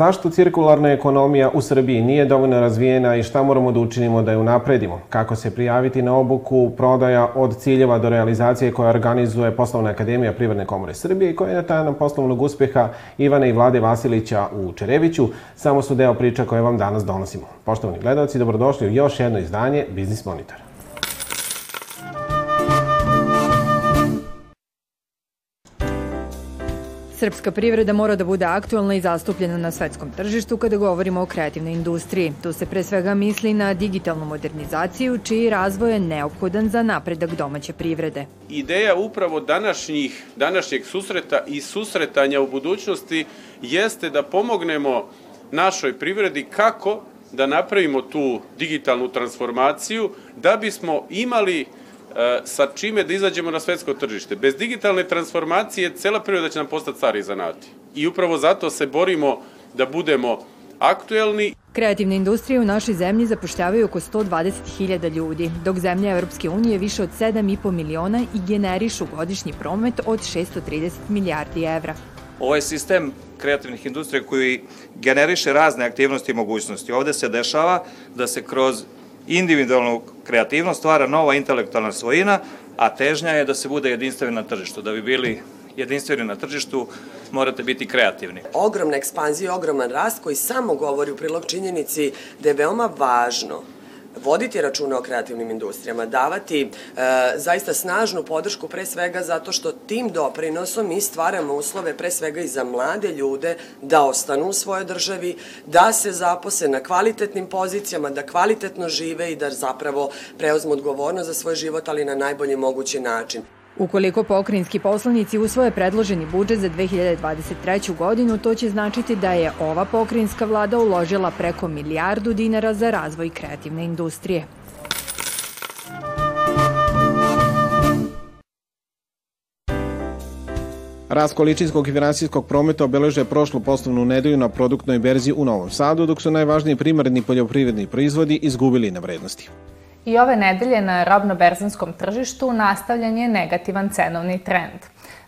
Zašto cirkularna ekonomija u Srbiji nije dovoljno razvijena i šta moramo da učinimo da je unapredimo? Kako se prijaviti na obuku prodaja od ciljeva do realizacije koja organizuje Poslovna akademija Privredne komore Srbije i koja je tajna poslovnog uspeha Ivana i Vlade Vasilića u Čereviću, samo su deo priča koje vam danas donosimo. Poštovani gledalci, dobrodošli u još jedno izdanje Biznis Monitora. Srpska privreda mora da bude aktualna i zastupljena na svetskom tržištu kada govorimo o kreativnoj industriji. Tu se pre svega misli na digitalnu modernizaciju, čiji razvoj je neophodan za napredak domaće privrede. Ideja upravo današnjih, današnjeg susreta i susretanja u budućnosti jeste da pomognemo našoj privredi kako da napravimo tu digitalnu transformaciju da bismo imali sa čime da izađemo na svetsko tržište. Bez digitalne transformacije cela priroda će nam postati stari zanati. I upravo zato se borimo da budemo aktuelni. Kreativne industrije u našoj zemlji zapošljavaju oko 120.000 ljudi, dok zemlje Evropske unije više od 7,5 miliona i generišu godišnji promet od 630 milijardi evra. Ovo je sistem kreativnih industrija koji generiše razne aktivnosti i mogućnosti. Ovde se dešava da se kroz individualnu kreativnost stvara nova intelektualna svojina, a težnja je da se bude jedinstveni na tržištu. Da bi bili jedinstveni na tržištu, morate biti kreativni. Ogromna ekspanzija, ogroman rast koji samo govori u prilog činjenici da je veoma važno voditi računa o kreativnim industrijama, davati e, zaista snažnu podršku pre svega zato što tim doprinosom mi stvaramo uslove pre svega i za mlade ljude da ostanu u svojoj državi, da se zapose na kvalitetnim pozicijama, da kvalitetno žive i da zapravo preuzmu odgovornost za svoj život, ali na najbolji mogući način. Ukoliko pokrinjski poslanici usvoje predloženi budžet za 2023. godinu, to će značiti da je ova pokrinjska vlada uložila preko milijardu dinara za razvoj kreativne industrije. Rast količinskog i finansijskog prometa obeleže prošlu poslovnu nedelju na produktnoj berzi u Novom Sadu, dok su najvažniji primarni poljoprivredni proizvodi izgubili na vrednosti. I ove nedelje na robno-berzanskom tržištu nastavljen je negativan cenovni trend.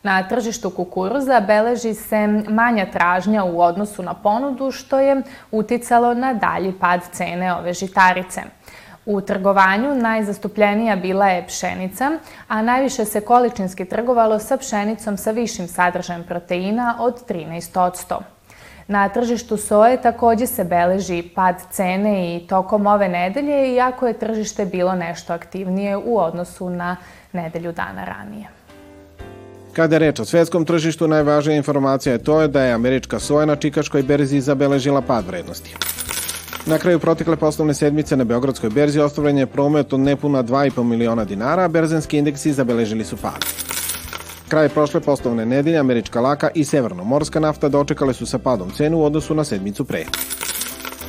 Na tržištu kukuruza beleži se manja tražnja u odnosu na ponudu, što je uticalo na dalji pad cene ove žitarice. U trgovanju najzastupljenija bila je pšenica, a najviše se količinski trgovalo sa pšenicom sa višim sadržajem proteina od 13 Na tržištu soje takođe se beleži pad cene i tokom ove nedelje, iako je tržište bilo nešto aktivnije u odnosu na nedelju dana ranije. Kada je reč o svetskom tržištu, najvažnija informacija je to da je američka soja na Čikaškoj berzi zabeležila pad vrednosti. Na kraju protekle poslovne sedmice na Beogradskoj berzi ostvarjen je promet od nepuna 2,5 miliona dinara, a berzenski indeksi zabeležili su pad. Kraj prošle poslovne nedelje američka laka i severnomorska nafta dočekale su sa padom cenu u odnosu na sedmicu pre.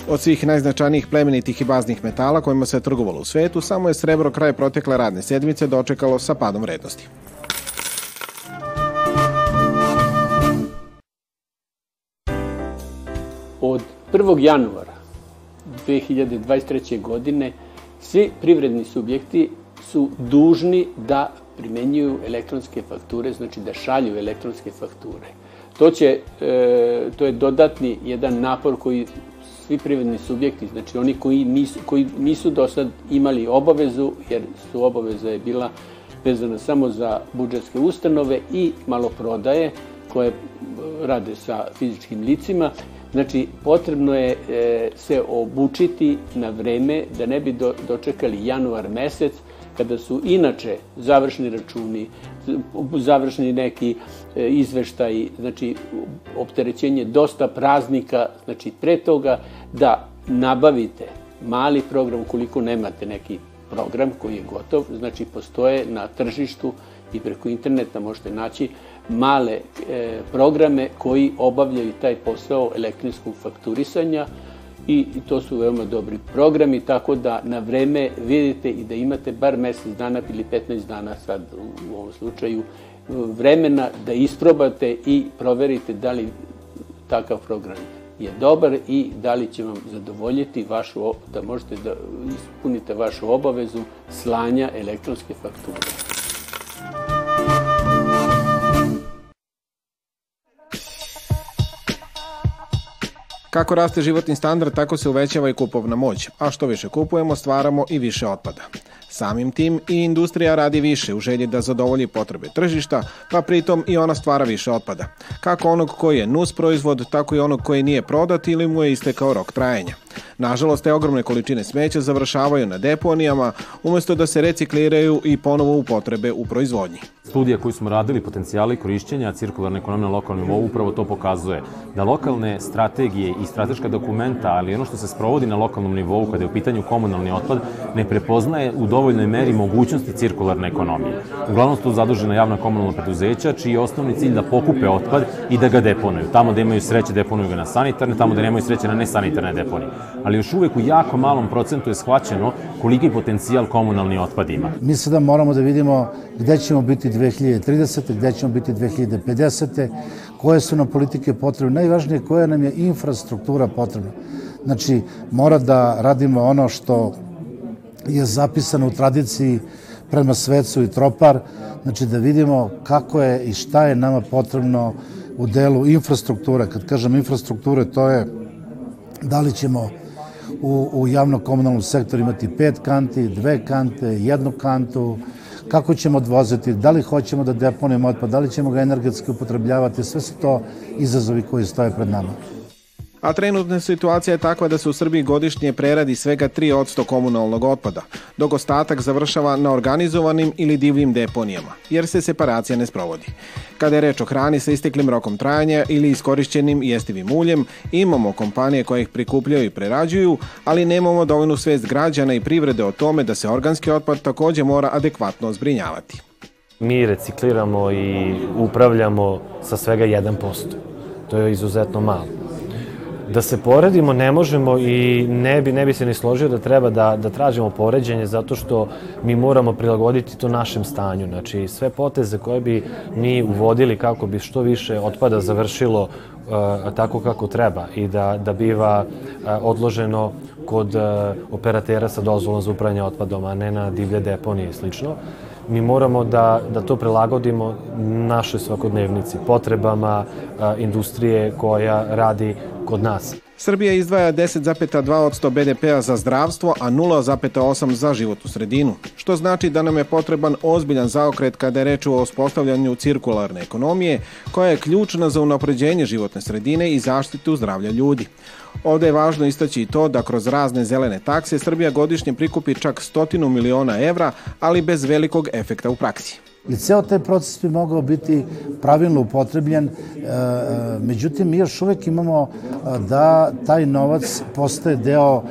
Od svih najznačajnijih plemenitih i baznih metala kojima se trgovalo u svetu, samo je srebro kraj protekle radne sedmice dočekalo sa padom vrednosti. Od 1. januara 2023. godine svi privredni subjekti su dužni da primenjuju elektronske fakture, znači da šalju elektronske fakture. To, će, e, to je dodatni jedan napor koji svi privredni subjekti, znači oni koji nisu, koji nisu do sad imali obavezu, jer su obaveza je bila vezana samo za budžetske ustanove i maloprodaje koje rade sa fizičkim licima. Znači, potrebno je e, se obučiti na vreme da ne bi do, dočekali januar mesec, kada su inače završni računi, završni neki e, izveštaj, znači opterećenje dosta praznika, znači pre toga da nabavite mali program koliko nemate neki program koji je gotov, znači postoje na tržištu i preko interneta možete naći male e, programe koji obavljaju taj posao elektronskog fakturisanja, i to su veoma dobri programi, tako da na vreme vidite i da imate bar mesec dana ili 15 dana sad u ovom slučaju vremena da isprobate i proverite da li takav program je dobar i da li će vam zadovoljiti vašu, da možete da ispunite vašu obavezu slanja elektronske fakture. Kako raste životni standard, tako se uvećava i kupovna moć, a što više kupujemo, stvaramo i više otpada. Samim tim i industrija radi više u želji da zadovolji potrebe tržišta, pa pritom i ona stvara više otpada. Kako onog koji je nus proizvod, tako i onog koji nije prodat ili mu je istekao rok trajanja. Nažalost, te ogromne količine smeća završavaju na deponijama, umesto da se recikliraju i ponovo upotrebe u proizvodnji. Studija koju smo radili, potencijali korišćenja cirkularne ekonomije na lokalnom nivou, upravo to pokazuje. Da lokalne strategije i strateška dokumenta, ali ono što se sprovodi na lokalnom nivou kada je u pitanju komunalni otpad, ne prepoznaje u dovoljnoj meri mogućnosti cirkularne ekonomije. Uglavnom su zadužena javna komunalna preduzeća, čiji je osnovni cilj da pokupe otpad i da ga deponuju. Tamo da imaju sreće, deponuju ga na sanitarne, tamo da nemaju sreće na nesanitarne deponije. Ali još uvek u jako malom procentu je shvaćeno koliki potencijal komunalni otpad ima. Mi sada moramo da vidimo gde ćemo biti 2030. gde ćemo biti 2050. koje su nam politike potrebne. Najvažnije koja nam je infrastruktura potrebna. Znači, mora da radimo ono što je zapisano u tradiciji prema svecu i tropar, znači da vidimo kako je i šta je nama potrebno u delu infrastrukture. Kad kažem infrastrukture, to je da li ćemo u, u javno-komunalnom sektoru imati pet kanti, dve kante, jednu kantu, kako ćemo odvoziti, da li hoćemo da deponujemo otpad, da li ćemo ga energetski upotrebljavati, sve su to izazovi koji stoje pred nama a trenutna situacija je takva da se u Srbiji godišnje preradi svega 3% komunalnog otpada, dok ostatak završava na organizovanim ili divljim deponijama, jer se separacija ne sprovodi. Kada je reč o hrani sa isteklim rokom trajanja ili iskorišćenim jestivim uljem, imamo kompanije koje ih prikupljaju i prerađuju, ali nemamo dovoljnu svest građana i privrede o tome da se organski otpad takođe mora adekvatno zbrinjavati. Mi recikliramo i upravljamo sa svega 1%. To je izuzetno malo da se poredimo ne možemo i ne bi, ne bi se ni složio da treba da, da tražimo poređenje zato što mi moramo prilagoditi to našem stanju. Znači sve poteze koje bi mi uvodili kako bi što više otpada završilo uh, tako kako treba i da, da biva uh, odloženo kod uh, operatera sa dozvolom za upravljanje otpadom, a ne na divlje deponije i slično mi moramo da, da to prilagodimo našoj svakodnevnici, potrebama industrije koja radi kod nas. Srbija izdvaja 10,2% BDP-a za zdravstvo, a 0,8% za životnu sredinu, što znači da nam je potreban ozbiljan zaokret kada je reč o uspostavljanju cirkularne ekonomije, koja je ključna za unapređenje životne sredine i zaštitu zdravlja ljudi. Ovde je važno istaći i to da kroz razne zelene takse Srbija godišnje prikupi čak stotinu miliona evra, ali bez velikog efekta u praksi. I ceo taj proces bi mogao biti pravilno upotrebljen, e, e, međutim mi još uvek imamo e, da taj novac postaje deo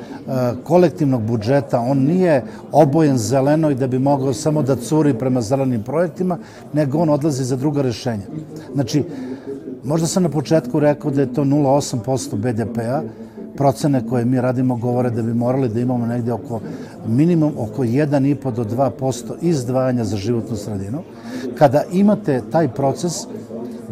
kolektivnog budžeta, on nije obojen zeleno i da bi mogao samo da curi prema zelenim projektima, nego on odlazi za druga rešenja. Znači, možda sam na početku rekao da je to 0,8% BDP-a, procene koje mi radimo govore da bi morali da imamo negde oko minimum oko 1,5 do 2% izdvajanja za životnu sredinu. Kada imate taj proces,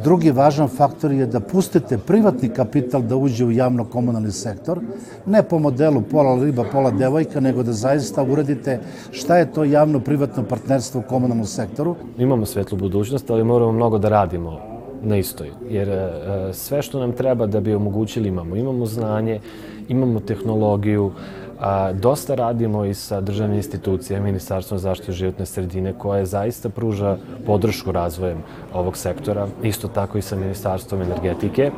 Drugi važan faktor je da pustite privatni kapital da uđe u javno-komunalni sektor, ne po modelu pola riba, pola devojka, nego da zaista uradite šta je to javno-privatno partnerstvo u komunalnom sektoru. Imamo svetlu budućnost, ali moramo mnogo da radimo na istoj. Jer e, sve što nam treba da bi omogućili imamo. Imamo znanje, imamo tehnologiju, a, dosta radimo i sa državnim institucijama, Ministarstvom zaštite životne sredine, koje zaista pruža podršku razvojem ovog sektora, isto tako i sa Ministarstvom energetike.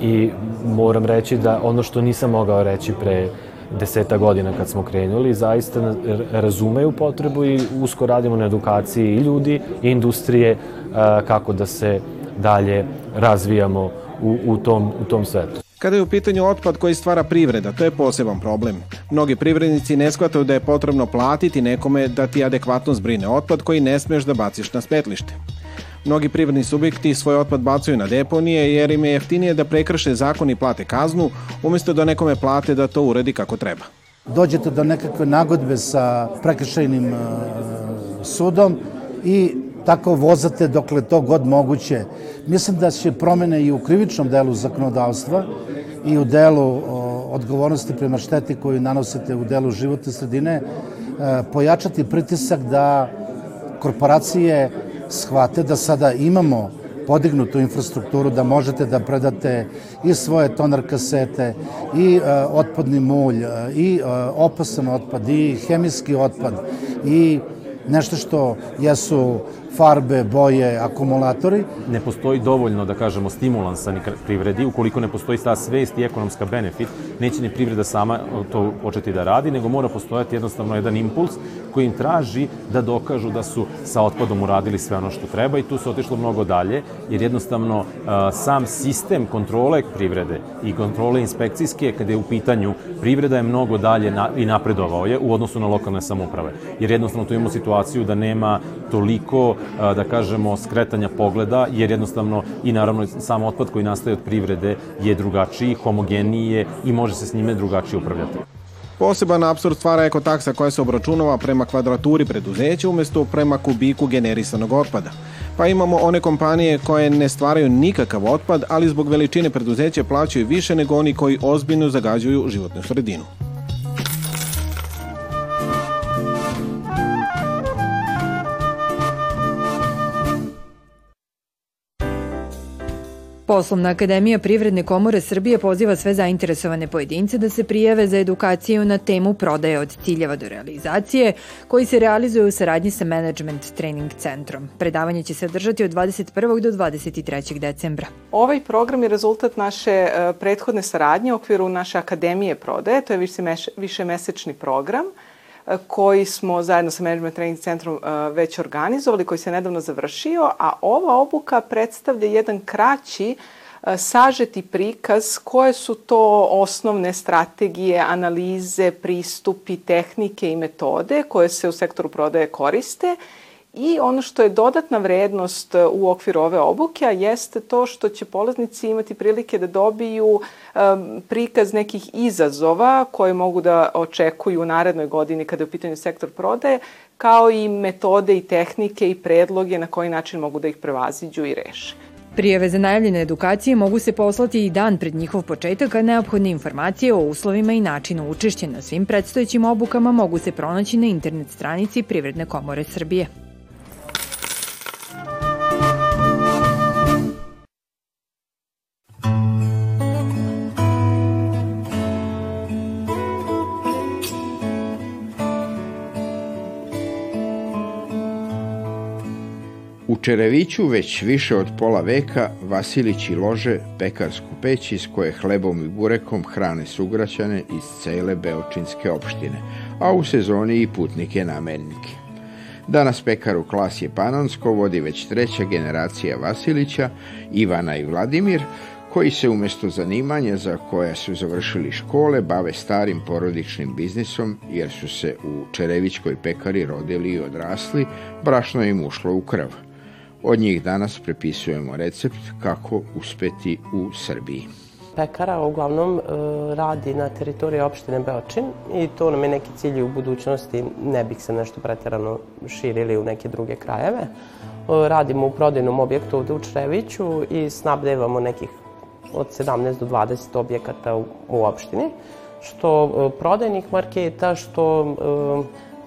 I moram reći da ono što nisam mogao reći pre deseta godina kad smo krenuli, zaista razumeju potrebu i usko radimo na edukaciji i ljudi i industrije kako da se dalje razvijamo u, u, tom, u tom svetu. Kada je u pitanju otpad koji stvara privreda, to je poseban problem. Mnogi privrednici ne shvataju da je potrebno platiti nekome da ti adekvatno zbrine otpad koji ne smeš da baciš na smetlište. Mnogi privredni subjekti svoj otpad bacaju na deponije jer im je jeftinije da prekrše zakon i plate kaznu, umesto da nekome plate da to uredi kako treba. Dođete do nekakve nagodbe sa prekršajnim uh, sudom i tako vozate dokle to god moguće. Mislim da će promene i u krivičnom delu zakonodavstva i u delu odgovornosti prema šteti koju nanosite u delu životne sredine e, pojačati pritisak da korporacije shvate da sada imamo podignutu infrastrukturu da možete da predate i svoje tonar kasete i e, otpadni mulj e, i opasan otpad i hemijski otpad i nešto što jesu farbe, boje, akumulatori. Ne postoji dovoljno, da kažemo, stimulansa ni privredi, ukoliko ne postoji ta svest i ekonomska benefit, neće ni privreda sama to početi da radi, nego mora postojati jednostavno jedan impuls koji im traži da dokažu da su sa otpadom uradili sve ono što treba i tu se otišlo mnogo dalje, jer jednostavno sam sistem kontrole privrede i kontrole inspekcijske, kada je u pitanju privreda je mnogo dalje i napredovao je u odnosu na lokalne samoprave. Jer jednostavno tu imamo situaciju da nema toliko da kažemo, skretanja pogleda, jer jednostavno i naravno sam otpad koji nastaje od privrede je drugačiji, homogenije i može se s njime drugačije upravljati. Poseban absurd stvara ekotaksa koja se obračunava prema kvadraturi preduzeća umesto prema kubiku generisanog otpada. Pa imamo one kompanije koje ne stvaraju nikakav otpad, ali zbog veličine preduzeća plaćaju više nego oni koji ozbiljno zagađuju životnu sredinu. Poslovna akademija Privredne komore Srbije poziva sve zainteresovane pojedince da se prijave za edukaciju na temu prodaje od ciljeva do realizacije, koji se realizuje u saradnji sa Management Training centrom. Predavanje će se održati od 21. do 23. decembra. Ovaj program je rezultat naše e, prethodne saradnje u okviru naše akademije prodaje, to je više mesečni program koji smo zajedno sa Management Training centrom uh, već organizovali, koji se nedavno završio, a ova obuka predstavlja jedan kraći uh, sažeti prikaz koje su to osnovne strategije, analize, pristupi, tehnike i metode koje se u sektoru prodaje koriste I ono što je dodatna vrednost e, u okviru ove obuke, jeste to što će polaznici imati prilike da dobiju um, prikaz nekih izazova koje mogu da očekuju u narednoj godini kada je u pitanju sektor prodaje, kao i metode i tehnike i predloge na koji način mogu da ih prevaziđu i reše. Prijeve za najavljene edukacije mogu se poslati i dan pred njihov početak, a neophodne informacije o uslovima i načinu učešća na svim predstojećim obukama mogu se pronaći na internet stranici Privredne komore Srbije. Čereviću već više od pola veka Vasilići lože pekarsku peć iz koje hlebom i burekom hrane sugraćane iz cele Beočinske opštine, a u sezoni i putnike namernike. Danas pekaru klasje Panonsko vodi već treća generacija Vasilića, Ivana i Vladimir, koji se umesto zanimanja za koja su završili škole bave starim porodičnim biznisom jer su se u Čerevićkoj pekari rodili i odrasli, brašno im ušlo u krv – Od njih danas prepisujemo recept kako uspeti u Srbiji. Pekara uglavnom e, radi na teritoriji opštine Beočin i to nam je neki cilj u budućnosti. Ne bih se nešto preterano širili u neke druge krajeve. E, radimo u prodajnom objektu ovde u Čreviću i snabdevamo nekih od 17 do 20 objekata u, u opštini, što e, prodajnih marketa, što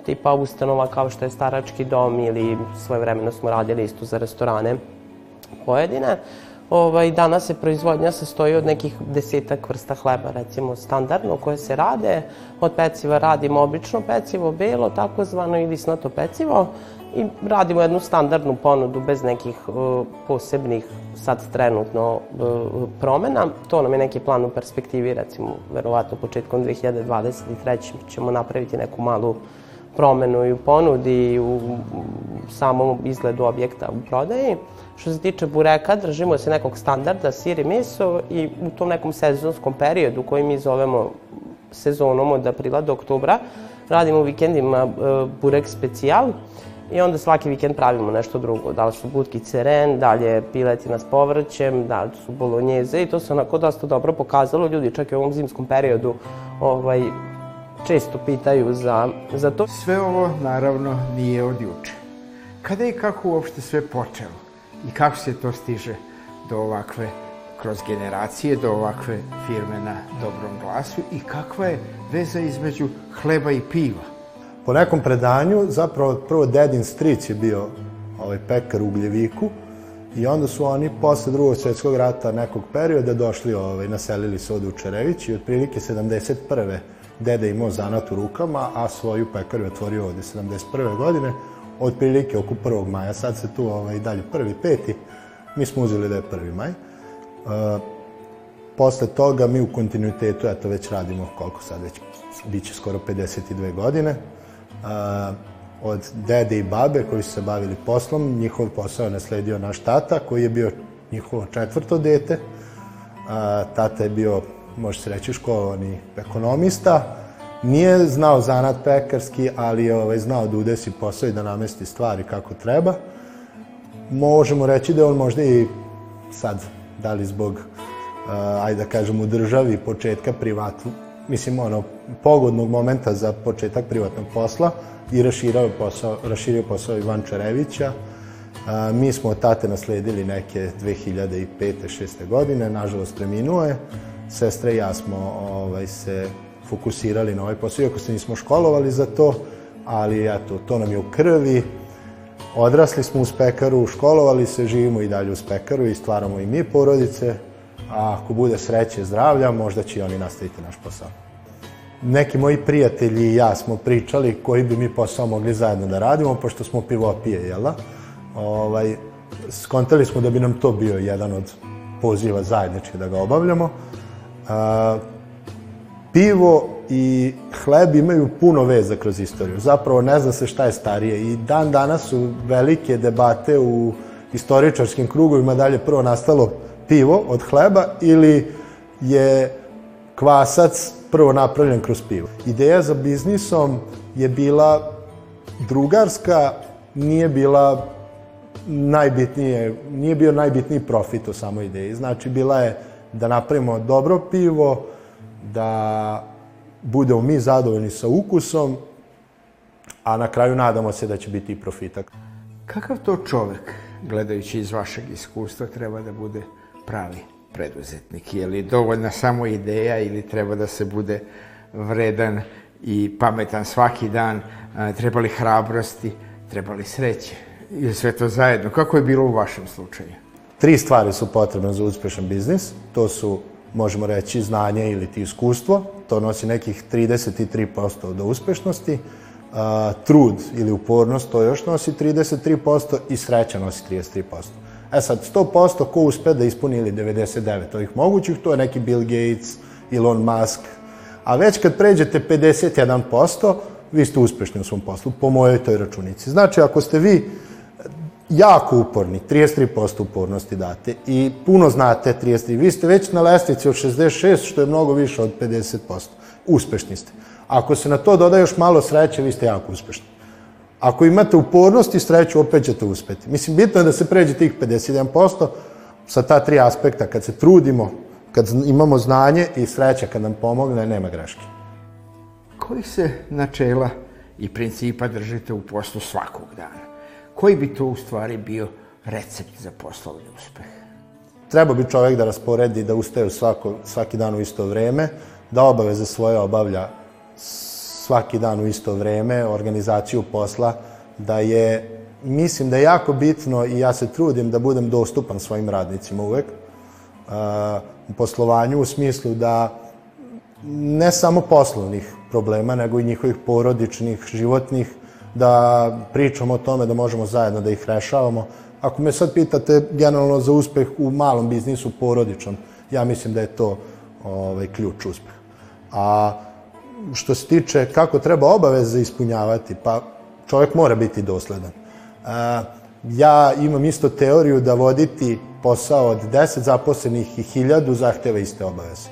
tipa ustanova kao što je starački dom ili svoje vremeno smo radili isto za restorane pojedine. Ovaj, danas se proizvodnja sastoji od nekih desetak vrsta hleba, recimo standardno, koje se rade. Od peciva radimo obično pecivo, belo, takozvano ili snato pecivo i radimo jednu standardnu ponudu bez nekih uh, posebnih sad trenutno uh, promena. To nam je neki plan u perspektivi, recimo, verovatno početkom 2023. ćemo napraviti neku malu promenu i u ponudi i u samom izgledu objekta u prodaji. Što se tiče bureka, držimo se nekog standarda, sir i meso i u tom nekom sezonskom periodu koji mi zovemo sezonom od aprila do oktobra, radimo u vikendima e, burek specijal i onda svaki vikend pravimo nešto drugo. Da li su budki ceren, da li je piletina s povrćem, da li su bolonjeze i to se onako dosta dobro pokazalo. Ljudi čak i u ovom zimskom periodu ovaj, često pitaju za, za to. Sve ovo, naravno, nije od juče. Kada i kako uopšte sve počelo? I kako se to stiže do ovakve, kroz generacije, do ovakve firme na dobrom glasu i kakva je veza između hleba i piva? Po nekom predanju, zapravo prvo dedin stric je bio ovaj pekar u Ugljeviku I onda su oni posle drugog svjetskog rata nekog perioda došli, ovaj, naselili se ovde u Čerević i otprilike 71. dede imao zanat u rukama, a svoju pekaru je otvorio ovde 71. godine, otprilike oko 1. maja. Sad se tu ovaj, dalje prvi, peti, mi smo uzeli da je 1. maj. Uh, posle toga mi u kontinuitetu, eto već radimo koliko sad već, bit će skoro 52 godine. Uh, od dede i babe koji su se bavili poslom, njihov posao je nasledio naš tata koji je bio njihovo četvrto dete. A, tata je bio, može se reći, školovani ekonomista. Nije znao zanat pekarski, ali je ovaj, znao da udesi posao i da namesti stvari kako treba. Možemo reći da je on možda i sad, da li zbog, uh, ajde da kažem, u državi početka privatnog, mislim, ono, pogodnog momenta za početak privatnog posla, i raširio posao, raširio posao Ivan Čarevića. A, mi smo od tate nasledili neke 2005. 6. godine, nažalost preminuo je. Sestra i ja smo ovaj, se fokusirali na ovaj posao, iako se nismo školovali za to, ali eto, to nam je u krvi. Odrasli smo uz pekaru, školovali se, živimo i dalje uz pekaru i stvaramo i mi porodice, a ako bude sreće, zdravlja, možda će i oni nastaviti naš posao neki moji prijatelji i ja smo pričali koji bi mi posao mogli zajedno da radimo, pošto smo pivopije, jel da? Ovaj, skontali smo da bi nam to bio jedan od poziva zajednički da ga obavljamo. A, pivo i hleb imaju puno veza kroz istoriju. Zapravo ne zna se šta je starije i dan danas su velike debate u istoričarskim krugovima da li je prvo nastalo pivo od hleba ili je kvasac prvo napravljen kroz pivo. Ideja za biznisom je bila drugarska, nije bila najbitnije, nije bio najbitniji profit u samoj ideji. Znači, bila je da napravimo dobro pivo, da budemo mi zadovoljni sa ukusom, a na kraju nadamo se da će biti i profitak. Kakav to čovek, gledajući iz vašeg iskustva, treba da bude pravi preduzetnik? Je li dovoljna samo ideja ili treba da se bude vredan i pametan svaki dan? Treba li hrabrosti? Treba li sreće? Ili sve to zajedno? Kako je bilo u vašem slučaju? Tri stvari su potrebne za uspešan biznis. To su, možemo reći, znanje ili ti iskustvo. To nosi nekih 33% do uspešnosti. Uh, trud ili upornost, to još nosi 33% i sreća nosi 33%. E sad, 100% ko uspe da ispuni ili 99 ovih mogućih, to je neki Bill Gates, Elon Musk. A već kad pređete 51%, vi ste uspešni u svom poslu, po mojoj toj računici. Znači, ako ste vi jako uporni, 33% upornosti date i puno znate 33, vi ste već na lestvici od 66, što je mnogo više od 50%. Uspešni ste. Ako se na to doda još malo sreće, vi ste jako uspešni. Ako imate upornost i sreću, opet ćete uspeti. Mislim, bitno je da se pređe tih 51% sa ta tri aspekta. Kad se trudimo, kad imamo znanje i sreća kad nam pomogne, nema greške. Koji se načela i principa držite u poslu svakog dana? Koji bi to u stvari bio recept za poslovni uspeh? Treba bi čovek da rasporedi, da ustaje svako, svaki dan u isto vreme, da obaveze svoje obavlja svaki dan u isto vreme, organizaciju posla, da je, mislim da je jako bitno i ja se trudim da budem dostupan svojim radnicima uvek, u poslovanju u smislu da ne samo poslovnih problema, nego i njihovih porodičnih, životnih, da pričamo o tome da možemo zajedno da ih rešavamo. Ako me sad pitate generalno za uspeh u malom biznisu porodičnom, ja mislim da je to ovaj, ključ uspeha. A što se tiče kako treba obaveze ispunjavati, pa čovjek mora biti dosledan. Ja imam isto teoriju da voditi posao od 10 zaposlenih i 1000 zahteva iste obaveze.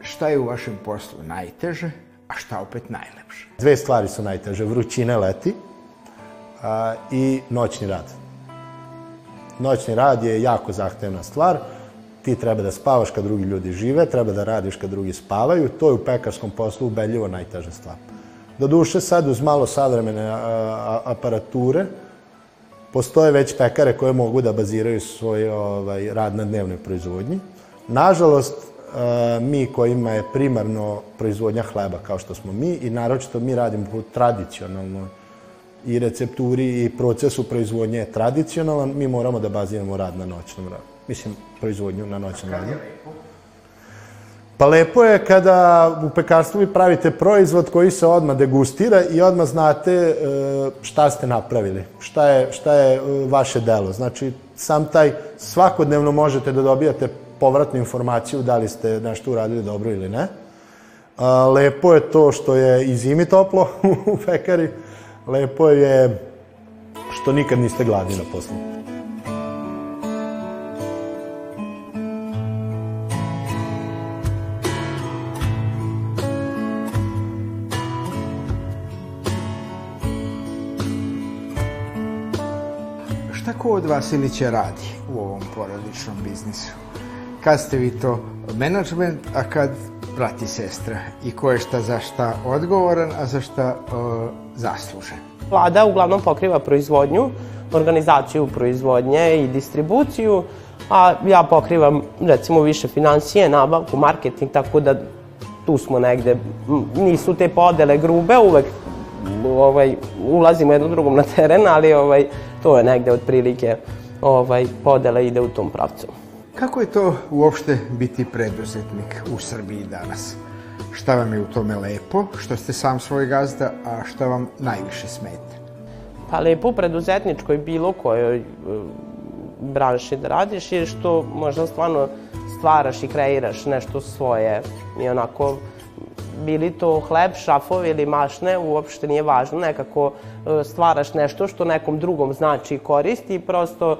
Šta je u vašem poslu najteže, a šta opet najlepše? Dve stvari su najteže. Vrućine leti a, i noćni rad. Noćni rad je jako zahtevna stvar ti treba da spavaš kad drugi ljudi žive, treba da radiš kad drugi spavaju, to je u pekarskom poslu ubedljivo najteža stvar. Do duše sad uz malo savremene aparature, postoje već pekare koje mogu da baziraju svoj ovaj, rad na dnevnoj proizvodnji. Nažalost, mi kojima je primarno proizvodnja hleba kao što smo mi i naročito mi radimo u tradicionalnoj i recepturi i procesu proizvodnje je tradicionalan, mi moramo da baziramo rad na noćnom radu. Mislim, proizvodnju na noćnom radu. Pa lepo je kada u pekarstvu vi pravite proizvod koji se odmah degustira i odmah znate e, šta ste napravili, šta je, šta je e, vaše delo. Znači, sam taj svakodnevno možete da dobijate povratnu informaciju da li ste nešto uradili dobro ili ne. Lepo je to što je i zimi toplo u pekari, lepo je što nikad niste gladni na poslu. Šta ko od Vasilića radi u ovom porodičnom biznisu? Kad ste vi to menadžment, a kad brati sestra i ko je šta za šta odgovoran, a za šta o, zaslužen. Vlada uglavnom pokriva proizvodnju, organizaciju proizvodnje i distribuciju, a ja pokrivam recimo više financije, nabavku, marketing, tako da tu smo negde. Nisu te podele grube, uvek ovaj, ulazimo jedno drugom na teren, ali ovaj, to je negde otprilike ovaj, podela ide u tom pravcu. Kako je to uopšte biti preduzetnik u Srbiji danas? Šta vam je u tome lepo, što ste sam svoj gazda, a šta vam najviše smeta? Pa lepo u preduzetničkoj bilo kojoj e, branši da radiš je što možda stvarno stvaraš i kreiraš nešto svoje i onako bili to hleb, šafovi ili mašne, uopšte nije važno, nekako e, stvaraš nešto što nekom drugom znači i koristi i prosto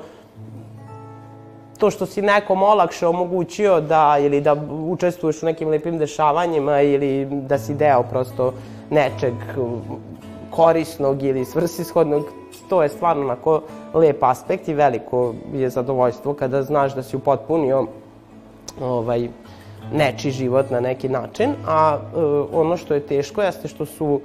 to što si nekom olakše omogućio da ili da učestvuješ u nekim lepim dešavanjima ili da si deo prosto nečeg korisnog ili svrsishodnog, to je stvarno onako lep aspekt i veliko je zadovoljstvo kada znaš da si upotpunio ovaj, neči život na neki način, a e, ono što je teško jeste što su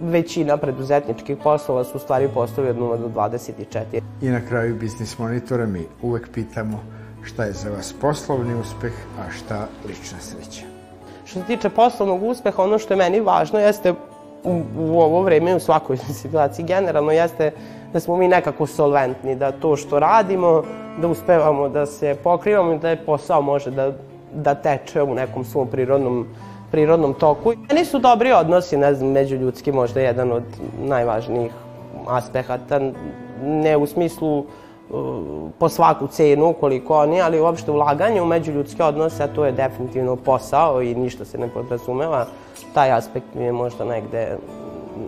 većina preduzetničkih poslova su u stvari poslovi od 0 do 24. I na kraju Biznis Monitora mi uvek pitamo šta je za vas poslovni uspeh, a šta lična sreća. Što se tiče poslovnog uspeha, ono što je meni važno jeste u, u ovo vreme u svakoj situaciji generalno jeste da smo mi nekako solventni, da to što radimo, da uspevamo da se pokrivamo i da je posao može da, da teče u nekom svom prirodnom prirodnom toku. Meni su dobri odnosi, ne znam, međuljudski možda jedan od najvažnijih aspekata, ne u smislu uh, po svaku cenu koliko oni, ali uopšte ulaganje u međuljudske odnose, a to je definitivno posao i ništa se ne podrazumeva. Taj aspekt mi je možda negde,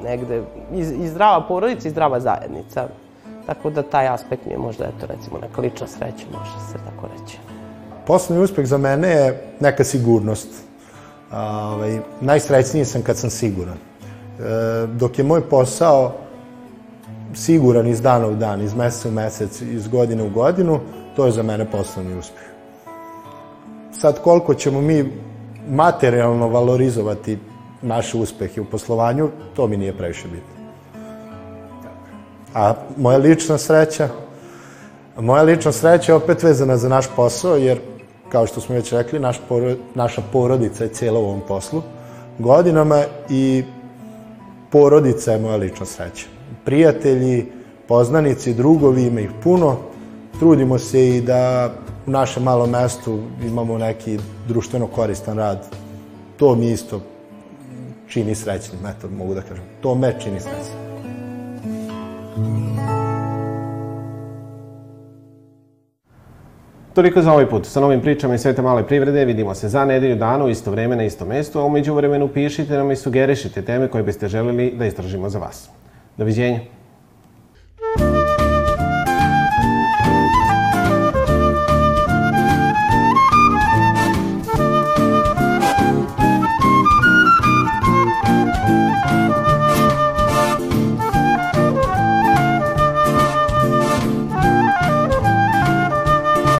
negde i, i zdrava porodica i zdrava zajednica. Tako da taj aspekt mi je možda, eto, recimo, neka lična sreća, može se tako reći. Poslovni uspeh za mene je neka sigurnost ovaj, najsrećniji sam kad sam siguran. E, dok je moj posao siguran iz dana u dan, iz meseca u mesec, iz godine u godinu, to je za mene poslovni uspeh. Sad koliko ćemo mi materijalno valorizovati naše uspehe u poslovanju, to mi nije previše bitno. A moja lična sreća, moja lična sreća je opet vezana za naš posao, jer kao što smo već rekli, naš porod, naša porodica je cijela u ovom poslu godinama i porodica je moja lična sreća. Prijatelji, poznanici, drugovi, ima ih puno. Trudimo se i da u našem malom mestu imamo neki društveno koristan rad. To mi isto čini srećnim, eto, mogu da kažem. To me čini srećnim. Toliko za ovaj put. Sa novim pričama iz sveta male privrede vidimo se za nedelju dana u isto vreme na isto mesto, a umeđu vremenu pišite nam i sugerišite teme koje biste želeli da istražimo za vas. Doviđenja.